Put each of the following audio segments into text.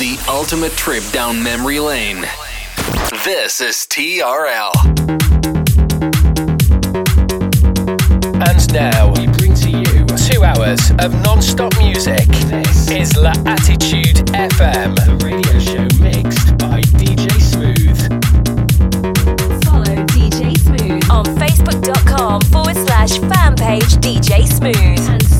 The ultimate trip down memory lane. This is TRL. And now we bring to you two hours of non-stop music. This is La Attitude FM, the radio show mixed by DJ Smooth. Follow DJ Smooth on Facebook.com forward slash fan page DJ Smooth and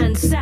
and SoundCloud.com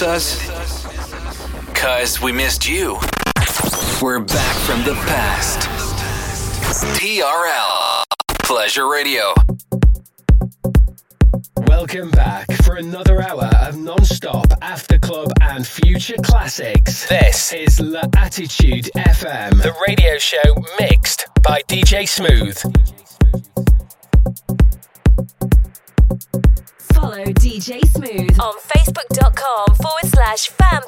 miss us? Cause we missed you. We're back from the past. TRL Pleasure Radio. Welcome back for another hour of non-stop after club and future classics. This is La Attitude FM, the radio show mixed by DJ Smooth.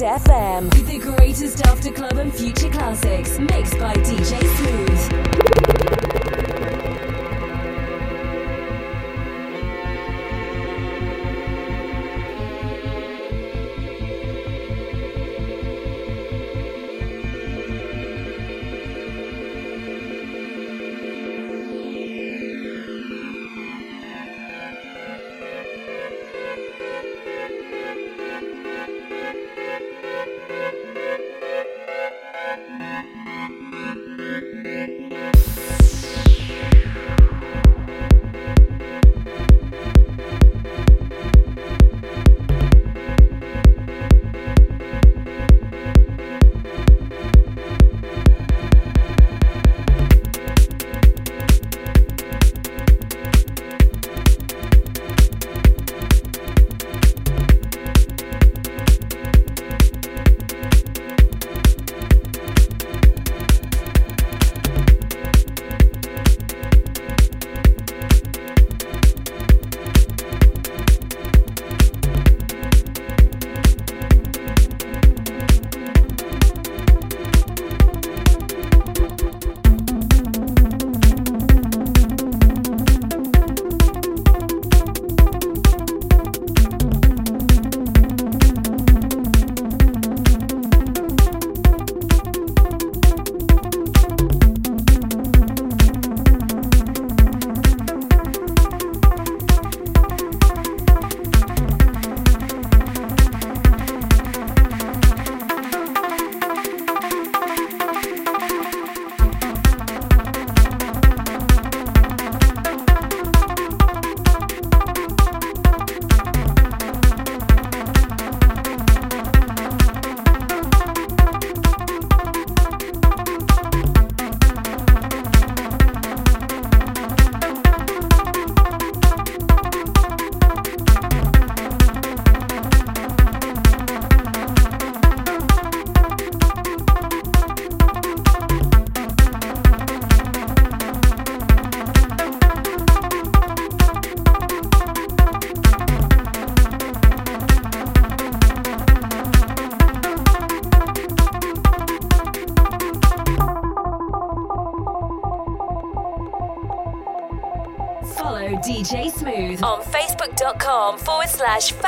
FM.